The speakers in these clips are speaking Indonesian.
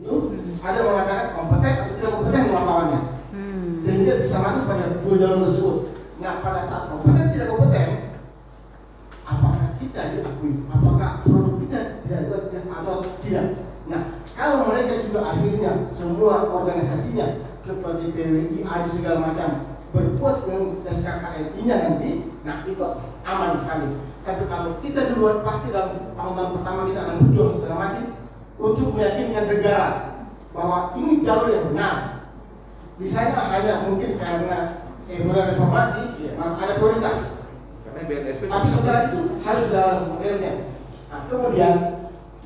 itu ada mengatakan kompeten atau tidak kompeten wartawannya Hmm. sehingga bisa masuk pada dua jalur tersebut. Nah pada saat kompeten tidak kompeten, apakah kita diakui? Apakah produk kita tidak diakui atau tidak? Nah kalau mereka juga akhirnya semua organisasinya seperti PWI, ADI segala macam berbuat dengan SKKNI-nya nanti, nah itu aman sekali. Tapi kalau kita duluan pasti dalam tahun-tahun pertama kita akan berjuang setengah mati untuk meyakinkan negara bahwa ini jalur yang benar. Di sana hanya mungkin karena ekonomi reformasi, Iya. maka ada prioritas. Karena BNSP Tapi setelah itu harus dalam modelnya. Nah, kemudian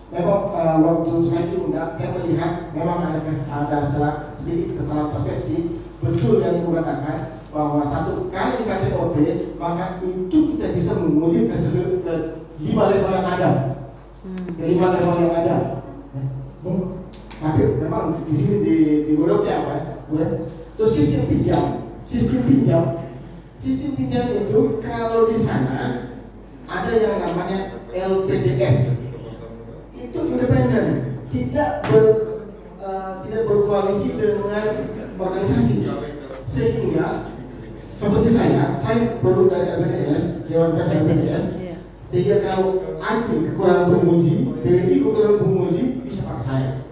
memang eh, waktu saya diundang, saya melihat memang ada ada salah- sedikit kesalahan persepsi. Betul yang ibu katakan bahwa satu kali KTOP maka itu kita bisa menguji ke, ke lima level yang ada, Hmm. ke lima level yang ada. Tapi memang di sini di di Godoknya apa? ya? Terus sistem pinjam, sistem pinjam. Sistem pinjam itu kalau di sana ada yang namanya LPDS itu independen, tidak ber, eh, tidak berkoalisi dengan organisasi. Sehingga seperti saya, saya produk dari LPDS, Dewan Pers LPDS, Iya. sehingga kalau anjing kekurangan penguji, PWI kekurangan penguji bisa pakai saya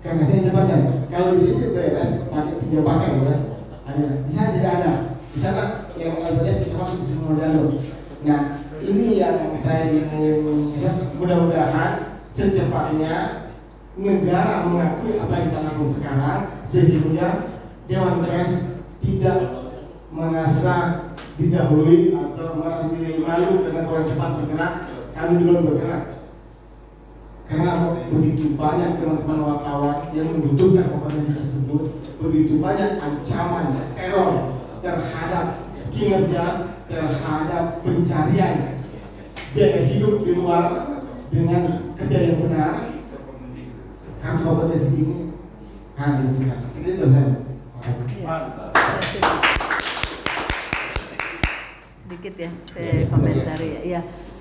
karena saya independen. Kalau di sini BNS pakai pinjam pakai kan, ada. Di sana tidak ada. Di sana yang LPDS bisa masuk semua jalur. Nah ini yang saya ingin ya, mudah-mudahan secepatnya negara mengakui apa yang kita lakukan sekarang sehingga Dewan Pers tidak merasa didahului atau merasa diri malu karena kurang cepat bergerak kami dulu bergerak karena begitu banyak teman-teman wartawan yang membutuhkan kompetensi tersebut begitu banyak ancaman teror terhadap kinerja terhadap pencarian biaya hidup di luar dengan kerja yang benar kartu kompetensi ini kami berikan segitu dari saya Iya. Sedikit ya, saya komentari ya.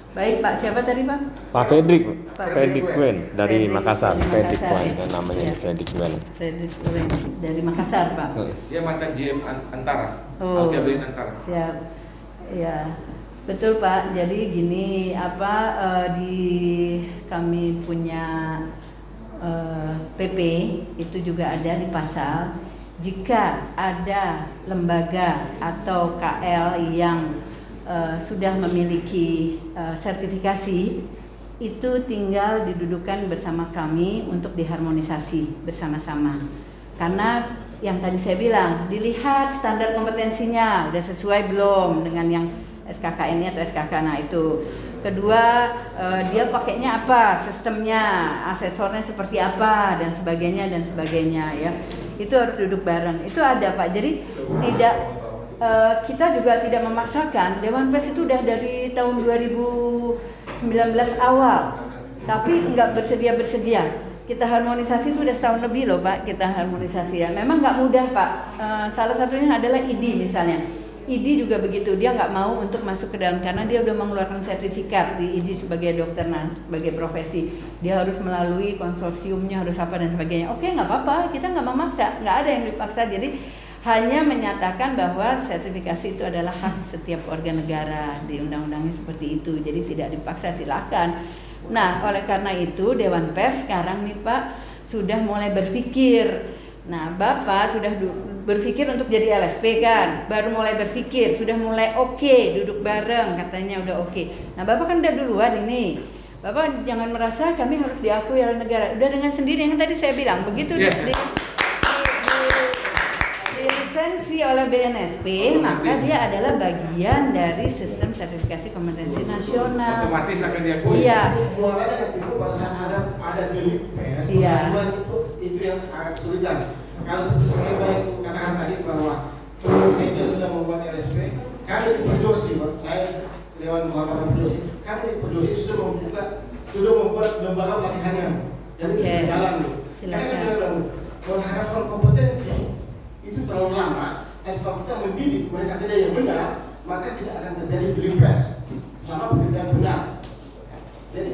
Baik Pak, siapa tadi Pak? Pak Fredrik, Pak Fredrik Wen dari Fredrik Makassar, Fredrik. Wen, namanya Iya. Fredrik Wen. Fredrik Wen dari Makassar Pak. Dia mantan GM An- Antara. Oh. Altia Antara. Siap. Ya. Betul Pak. Jadi gini, apa eh, di kami punya eh, PP itu juga ada di pasal jika ada lembaga atau KL yang eh, sudah memiliki eh, sertifikasi itu tinggal didudukan bersama kami untuk diharmonisasi bersama-sama. Karena yang tadi saya bilang, dilihat standar kompetensinya udah sesuai belum dengan yang SKKN atau SKK. Nah, itu. Kedua, eh, dia pakainya apa? Sistemnya, asesornya seperti apa dan sebagainya dan sebagainya ya. Itu harus duduk bareng. Itu ada, Pak. Jadi tidak eh, kita juga tidak memaksakan. Dewan Pers itu udah dari tahun 2019 awal. Tapi nggak bersedia-bersedia kita harmonisasi itu udah setahun lebih loh Pak kita harmonisasi ya. Memang nggak mudah Pak. Eh, salah satunya adalah ID misalnya. ID juga begitu. Dia nggak mau untuk masuk ke dalam karena dia udah mengeluarkan sertifikat di ID sebagai dokter nah sebagai profesi. Dia harus melalui konsorsiumnya harus apa dan sebagainya. Oke nggak apa-apa. Kita nggak memaksa. Nggak ada yang dipaksa. Jadi hanya menyatakan bahwa sertifikasi itu adalah hak setiap warga negara di undang-undangnya seperti itu jadi tidak dipaksa silakan Nah, oleh karena itu Dewan Pers sekarang nih Pak sudah mulai berpikir. Nah, Bapak sudah berpikir untuk jadi LSP kan, baru mulai berpikir, sudah mulai oke duduk bareng katanya udah oke. Nah, Bapak kan udah duluan ini. Bapak jangan merasa kami harus diakui oleh negara. Udah dengan sendiri yang tadi saya bilang begitu Iya. di, di- dilisensi oleh BNSP, maka dia adalah bagian dari sistem sertifikasi kompetensi nasional. Otomatis akan diakui. Iya. Makanya ketika pada saat ada ada delik pers, Iya. itu itu yang agak kesulitan. Kalau seperti saya yang katakan tadi bahwa pemerintah sudah membuat LSP, kami di Perdosi, saya Dewan Kehormatan Perdosi, kami di Perdosi sudah membuka sudah membuat lembaga pelatihannya dan itu Oke. sudah jalan nih. Silakan. Karena kan mengharapkan kompetensi itu terlalu lama dan kalau kita mendidik mereka tidak yang benar maka tidak akan terjadi pers selama pekerjaan benar jadi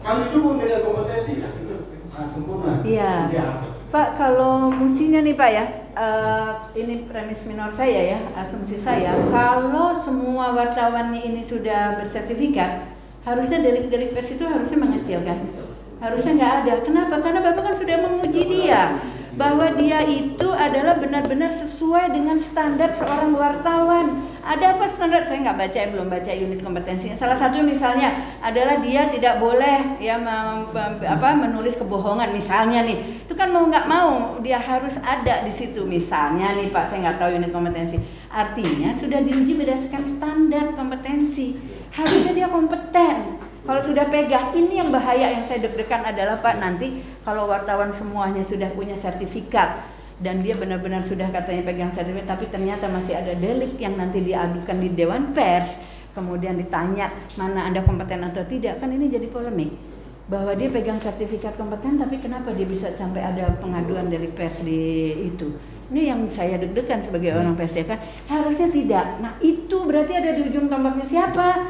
kalau didukung dengan kompetensi nah itu sangat sempurna Iya. Ya. Pak, kalau musinya nih Pak ya, eh, ini premis minor saya ya, asumsi saya, kalau semua wartawannya ini sudah bersertifikat, harusnya delik-delik pers itu harusnya mengecil kan? Harusnya nggak ada. Kenapa? Karena Bapak kan sudah menguji dia bahwa dia itu adalah benar-benar sesuai dengan standar seorang wartawan. Ada apa standar? Saya nggak baca, belum baca unit kompetensinya. Salah satu misalnya adalah dia tidak boleh ya apa menulis kebohongan misalnya nih. Itu kan mau nggak mau dia harus ada di situ misalnya nih Pak. Saya nggak tahu unit kompetensi. Artinya sudah diuji berdasarkan standar kompetensi. Harusnya dia kompeten. Kalau sudah pegang, ini yang bahaya yang saya deg-degan adalah Pak nanti kalau wartawan semuanya sudah punya sertifikat dan dia benar-benar sudah katanya pegang sertifikat tapi ternyata masih ada delik yang nanti diadukan di Dewan Pers kemudian ditanya mana Anda kompeten atau tidak kan ini jadi polemik. Bahwa dia pegang sertifikat kompeten tapi kenapa dia bisa sampai ada pengaduan delik pers di itu? Ini yang saya deg-degan sebagai orang pers ya kan? Harusnya tidak. Nah itu berarti ada di ujung tombaknya siapa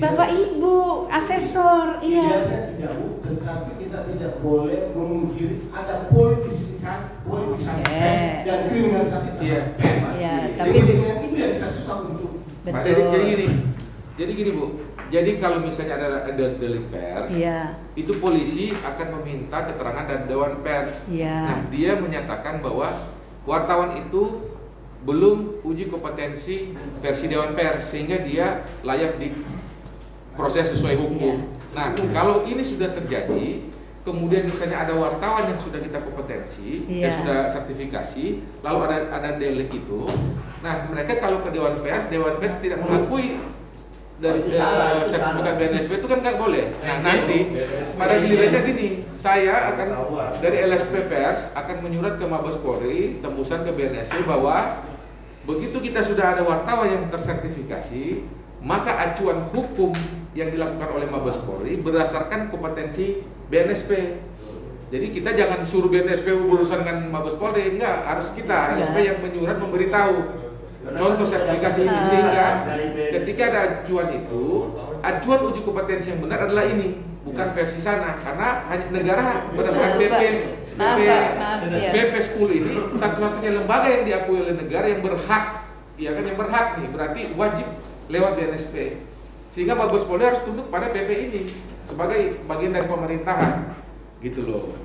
Bapak Ibu, asesor, iya. Idealnya tidak tetapi kita tidak boleh memungkiri ada politisasi, politisasi pers dan kriminalisasi terhadap Iya. pers. Iya, Jadi tapi- dengan itu yang kita susah untuk Pak, Betul. jadi, jadi gini, jadi gini bu, jadi kalau misalnya ada ada delik pers, Iya, itu polisi akan meminta keterangan dari dewan pers. Iya. Nah, dia menyatakan bahwa wartawan itu belum uji kompetensi versi dewan pers sehingga dia layak di proses sesuai hukum. Iya. Nah, kalau ini sudah terjadi, kemudian misalnya ada wartawan yang sudah kita kompetensi, Iya. yang sudah sertifikasi, lalu ada ada delik itu, nah mereka kalau ke dewan pers, dewan pers tidak mengakui dari Oh, eh, sertifikat. BNSP itu kan nggak boleh. Nah nanti pada gilirannya gini, saya akan dari LSP Pers akan menyurat ke Mabes Polri tembusan ke BNSP bahwa begitu kita sudah ada wartawan yang tersertifikasi, maka acuan hukum yang dilakukan oleh Mabes Polri berdasarkan kompetensi BNSP. Jadi kita jangan suruh BNSP berurusan dengan Mabes Polri, enggak, harus kita LSP Enggak. yang menyurat memberitahu contoh sertifikasi ini Ah. sehingga ketika ada acuan itu, acuan uji kompetensi yang benar adalah ini, bukan versi sana karena hanya negara berdasarkan Betul, PP Pak. Maaf, PP Pak, maaf, iya. PP 10 ini satu-satunya lembaga yang diakui oleh negara yang berhak, ya kan yang berhak nih, berarti wajib lewat BNSP. Sehingga Mabes Polri harus tunduk pada PP ini sebagai bagian dari pemerintahan, gitu loh.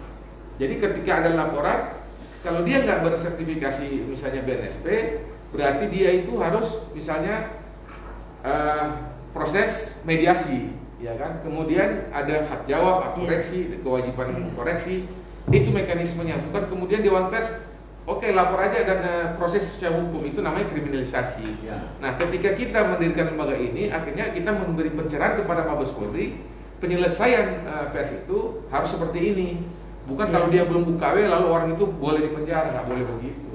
Jadi ketika ada laporan, kalau dia nggak bersertifikasi misalnya BNSP, berarti dia itu harus misalnya eh, proses mediasi, ya kan? Kemudian ada hak jawab, hak Iya. koreksi, kewajiban koreksi, itu mekanismenya. Bukan kemudian Dewan Pers, oke lapor aja dan eh, proses secara hukum itu namanya kriminalisasi. Ya. Nah, ketika kita mendirikan lembaga ini, akhirnya kita memberi pencerahan kepada Mabes Polri, penyelesaian eh, pers itu harus seperti ini. Bukan Iya. kalau dia belum UKW lalu orang itu boleh dipenjara, nggak boleh begitu.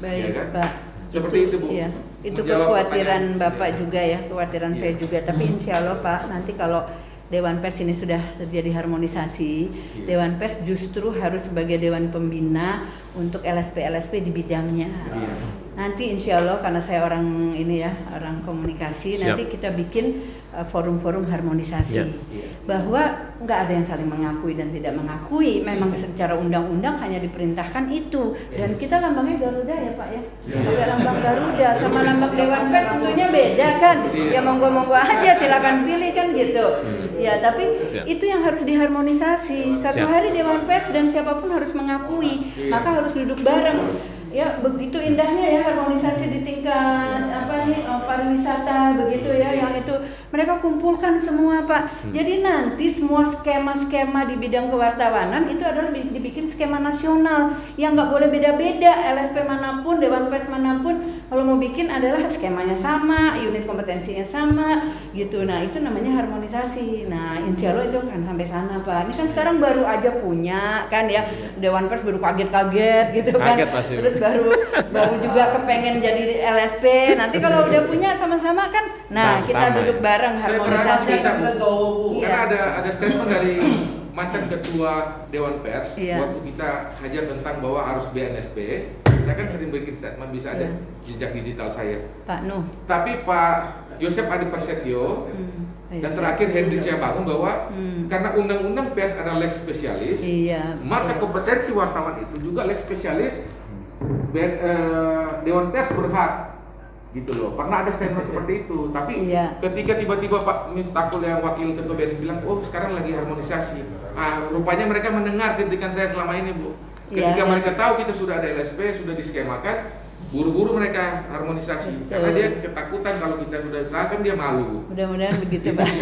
baik Ya kan? Pak. Seperti itu, Bu. Iya. Itu Menjawab kekhawatiran. Bapak juga ya, kekhawatiran Iya. saya juga. Tapi insya Allah Pak, nanti kalau Dewan Pers ini sudah terjadi harmonisasi, Iya. Dewan Pers justru harus sebagai Dewan Pembina untuk LSP-LSP di bidangnya. Iya. Nanti insya Allah karena saya orang ini ya, orang komunikasi, Siap. nanti kita bikin uh, forum-forum harmonisasi. Iya. Iya. Bahwa nggak ada yang saling mengakui dan tidak mengakui. Memang secara undang-undang hanya diperintahkan itu. Dan kita lambangnya Garuda ya Pak ya. Iya. Pakai lambang Garuda sama lambang Dewan Pers tentunya beda kan. Iya. Ya monggo-monggo aja silakan pilih kan gitu. Ya tapi Siap. itu yang harus diharmonisasi. Satu Siap. hari Dewan Pers dan siapa pun harus mengakui. Iya. Maka harus duduk bareng. Ya begitu indahnya ya harmonisasi di tingkat apa nih eh, pariwisata begitu ya yang itu mereka kumpulkan semua Pak. Jadi nanti semua skema-skema di bidang kewartawanan itu adalah di- dibikin skema nasional yang nggak boleh beda-beda LSP mana pun Dewan Pers mana pun kalau mau bikin adalah skemanya sama, unit kompetensinya sama gitu. Nah itu namanya harmonisasi. Nah insya Allah itu akan sampai sana Pak. Ini kan sekarang baru aja punya kan ya Dewan Pers baru kaget-kaget gitu kan. Kaget pasti. Terus baru baru juga kepengen jadi LSP. Nanti kalau udah punya sama-sama kan, nah Sama- kita sama duduk ya. bareng Saya harmonisasi. Kan legowo bu. Iya. Karena ada ada statement dari mantan ketua Dewan Pers Iya. waktu kita hajar tentang bahwa harus BNSP. Saya kan sering bikin statement bisa ada Iya. jejak digital saya. Pak Nuh. Tapi Pak Yosep Adi Prasetyo Hmm. Dan terakhir Henry Ciabangun bahwa Hmm. karena undang-undang pers ada lex spesialis, Iya. maka kompetensi wartawan itu juga lex spesialis Ben- eh, Dewan Pers berhak gitu loh. Pernah ada statement seperti itu, tapi Iya. ketika tiba-tiba Pak Mintakul yang wakil ketua BNS bilang, oh sekarang lagi harmonisasi. Ah, rupanya mereka mendengar kritikan saya selama ini bu. Ketika iya. mereka tahu kita sudah ada LSP, sudah diskemakan, buru-buru mereka harmonisasi. Betul. Karena dia ketakutan kalau kita sudah usahakan dia malu. Mudah-mudahan begitu Pak.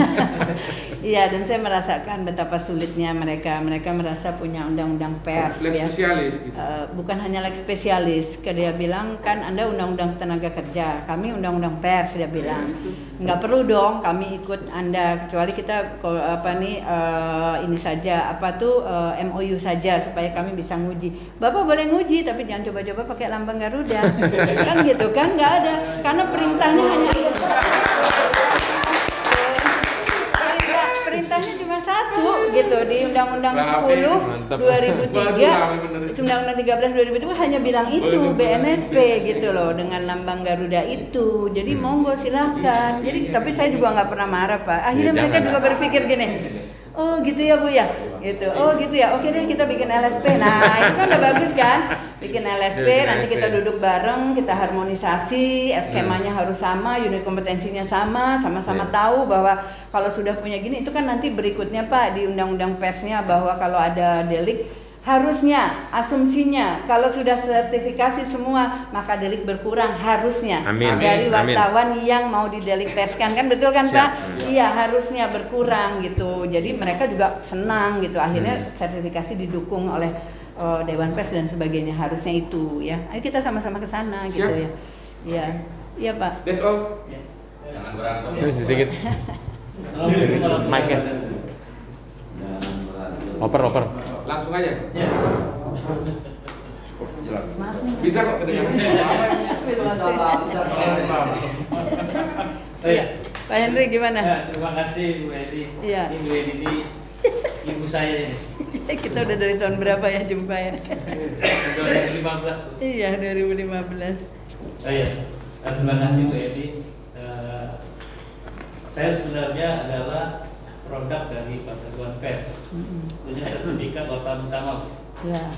Iya dan saya merasakan betapa sulitnya mereka. Mereka merasa punya undang-undang pers Lex ya. spesialis gitu. Eh, bukan hanya lex spesialis, dia bilang kan Anda undang-undang tenaga kerja, kami undang-undang pers dia bilang. Nggak perlu dong kami ikut Anda kecuali kita apa nih eh, ini saja apa tuh eh, MOU saja supaya kami bisa nguji. Bapak boleh nguji tapi jangan coba-coba pakai lambang Garuda. Kan gitu kan nggak ada karena perintahnya hanya ada satu. Perintah- perintahnya cuma satu gitu di Undang-Undang Rapi, 10 mantap. 2003 Waduh, rame bener. Undang-Undang 13 2002 hanya bilang itu. BNSP gitu loh dengan lambang Garuda itu. Jadi monggo silahkan. Jadi tapi saya juga nggak pernah marah pak. Akhirnya Ya, mereka juga berpikir gini. Oh gitu ya bu ya, gitu. Oh gitu ya. Oke deh kita bikin LSP. Nah itu kan udah bagus kan? Bikin LSP, Bikin nanti kita duduk bareng, kita harmonisasi, skemanya harus sama, unit kompetensinya sama, sama-sama Iya. tahu bahwa kalau sudah punya gini itu kan nanti berikutnya Pak di undang-undang persnya bahwa kalau ada delik harusnya asumsinya kalau sudah sertifikasi semua maka delik berkurang harusnya Amin. dari Amin. wartawan yang mau didelik perskan kan betul kan Siap. Pak? Iya harusnya berkurang gitu. Jadi mereka juga senang gitu. Akhirnya Hmm. sertifikasi didukung oleh eh, Dewan Pers dan sebagainya. Harusnya itu ya. Ayo kita sama-sama ke sana gitu ya. Iya. Iya Pak. That's all. Jangan berantem. Terus sedikit. Mic-nya. Oper, oper. Langsung aja. Ya. Bisa kok kedengaran. Iya. Pak Henry gimana? Ya, terima kasih Bu Edi. Iya. Ini Bu Edi ini ibu saya ini. kita udah dari tahun berapa ya jumpa ya? 2015 Bu. iya 2015. Oh iya. Dan terima kasih Bu Edi. Eh, saya sebenarnya adalah produk dari Persatuan Pers. Mm-mm. Punya sertifikat wartawan utama. Ya.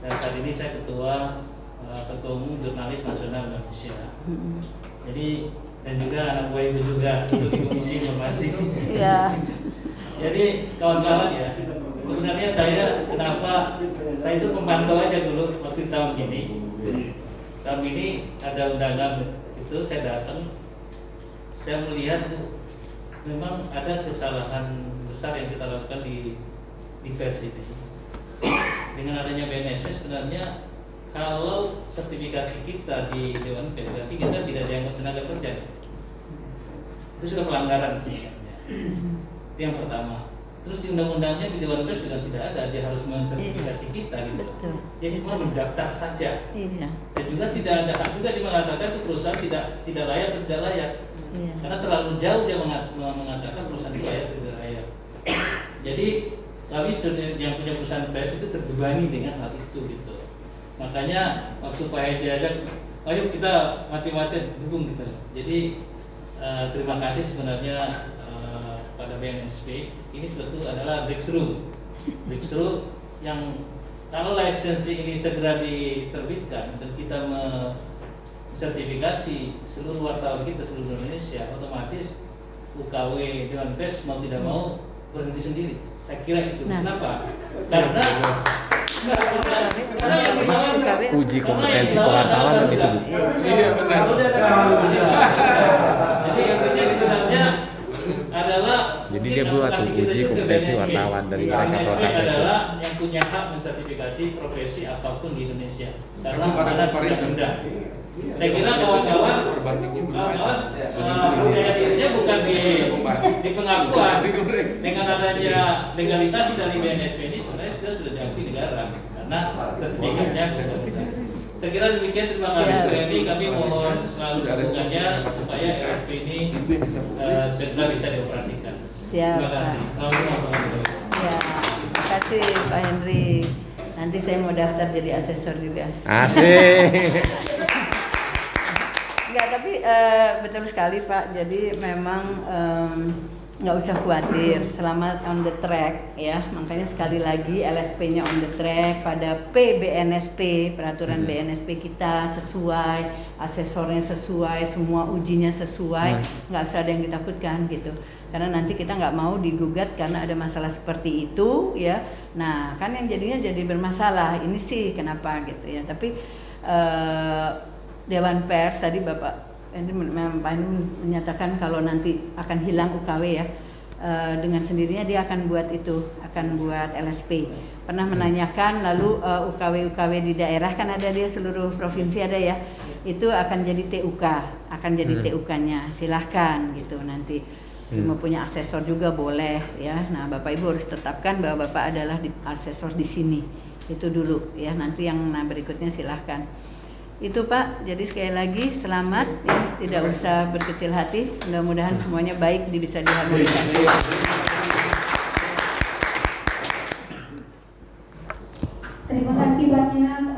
Dan saat ini saya ketua eh, ketua umum jurnalis nasional Indonesia. Mm-mm. Jadi dan juga anak buah ibu juga untuk komisi informasi. Iya. Jadi kawan-kawan ya, sebenarnya saya kenapa saya itu pemantau aja dulu waktu tahun ini. Tahun ini ada undangan itu saya datang, saya melihat tuh memang ada kesalahan besar yang kita lakukan di di pers ini. Dengan adanya BNSP sebenarnya kalau sertifikasi kita di Dewan Pers berarti kita tidak dianggap tenaga kerja. Itu sudah pelanggaran sebenarnya. Itu yang pertama. Terus di undang-undangnya di Dewan Pers juga tidak ada, dia harus mensertifikasi kita gitu. Betul. Dia cuma mendaftar saja. Iya. Dan juga tidak ada hak juga dia mengatakan itu perusahaan tidak tidak layak atau tidak layak. Iya. Karena terlalu jauh dia mengat- mengatakan perusahaan itu layak atau tidak layak. Jadi kami sudah yang punya perusahaan pers itu terbebani dengan hal itu gitu. Makanya waktu Pak Haji ajak, ayo kita mati-matian dukung gitu. Jadi eh, terima kasih sebenarnya BNSP. Ini sebetulnya adalah breakthrough, breakthrough yang kalau lisensi ini segera diterbitkan dan kita sertifikasi seluruh wartawan kita seluruh Indonesia otomatis UKW Dewan Pers mau tidak mau berhenti sendiri. Saya kira itu. Nah. Kenapa? Karena. Uji kompetensi pengetahuan adalah itu. Iya benar. Iya. Jadi intinya sebenarnya adalah Tuh kita uji kompetensi wartawan dari Iya, mereka produk itu. adalah yang punya hak mensertifikasi profesi apa pun di Indonesia. Karena ada comparison. Saya kira kawan-kawan belum kawan-kawan ada. eh, percaya dirinya bukan di di pengakuan. dengan adanya legalisasi dari BNSP ini sebenarnya sudah sudah diakui negara karena sertifikatnya sudah saya kira demikian. Terima kasih. Bu Eni kami mohon selalu dukungannya supaya RSP ini eh, segera bisa dioperasikan. Siap, Terima kasih. Ya, terima kasih Pak Henry. Nanti saya mau daftar jadi asesor juga. Asik. Enggak, tapi eh, betul sekali Pak. Jadi memang em, nggak usah khawatir selama on the track ya. Makanya sekali lagi LSP-nya on the track pada PBNSP peraturan BNSP kita sesuai asesornya sesuai semua ujinya sesuai. Nggak usah ada yang ditakutkan gitu. Karena nanti kita nggak mau digugat karena ada masalah seperti itu ya. Nah kan yang jadinya jadi bermasalah ini sih kenapa gitu ya. Tapi eh, Dewan Pers tadi Bapak Pak Hendy menyatakan kalau nanti akan hilang UKW ya. Eh, dengan sendirinya dia akan buat itu akan buat LSP pernah menanyakan lalu eh, UKW UKW di daerah kan ada dia seluruh provinsi ada ya. Itu akan jadi TUK akan jadi TUK-nya silahkan gitu nanti. Mau punya asesor juga boleh ya. Nah bapak ibu harus tetapkan bahwa bapak adalah di, asesor di sini. Itu dulu ya. Nanti yang nah berikutnya silahkan itu Pak, jadi sekali lagi selamat ya, tidak usah berkecil hati. Mudah-mudahan semuanya baik bisa diharmonikan. Terima kasih banyak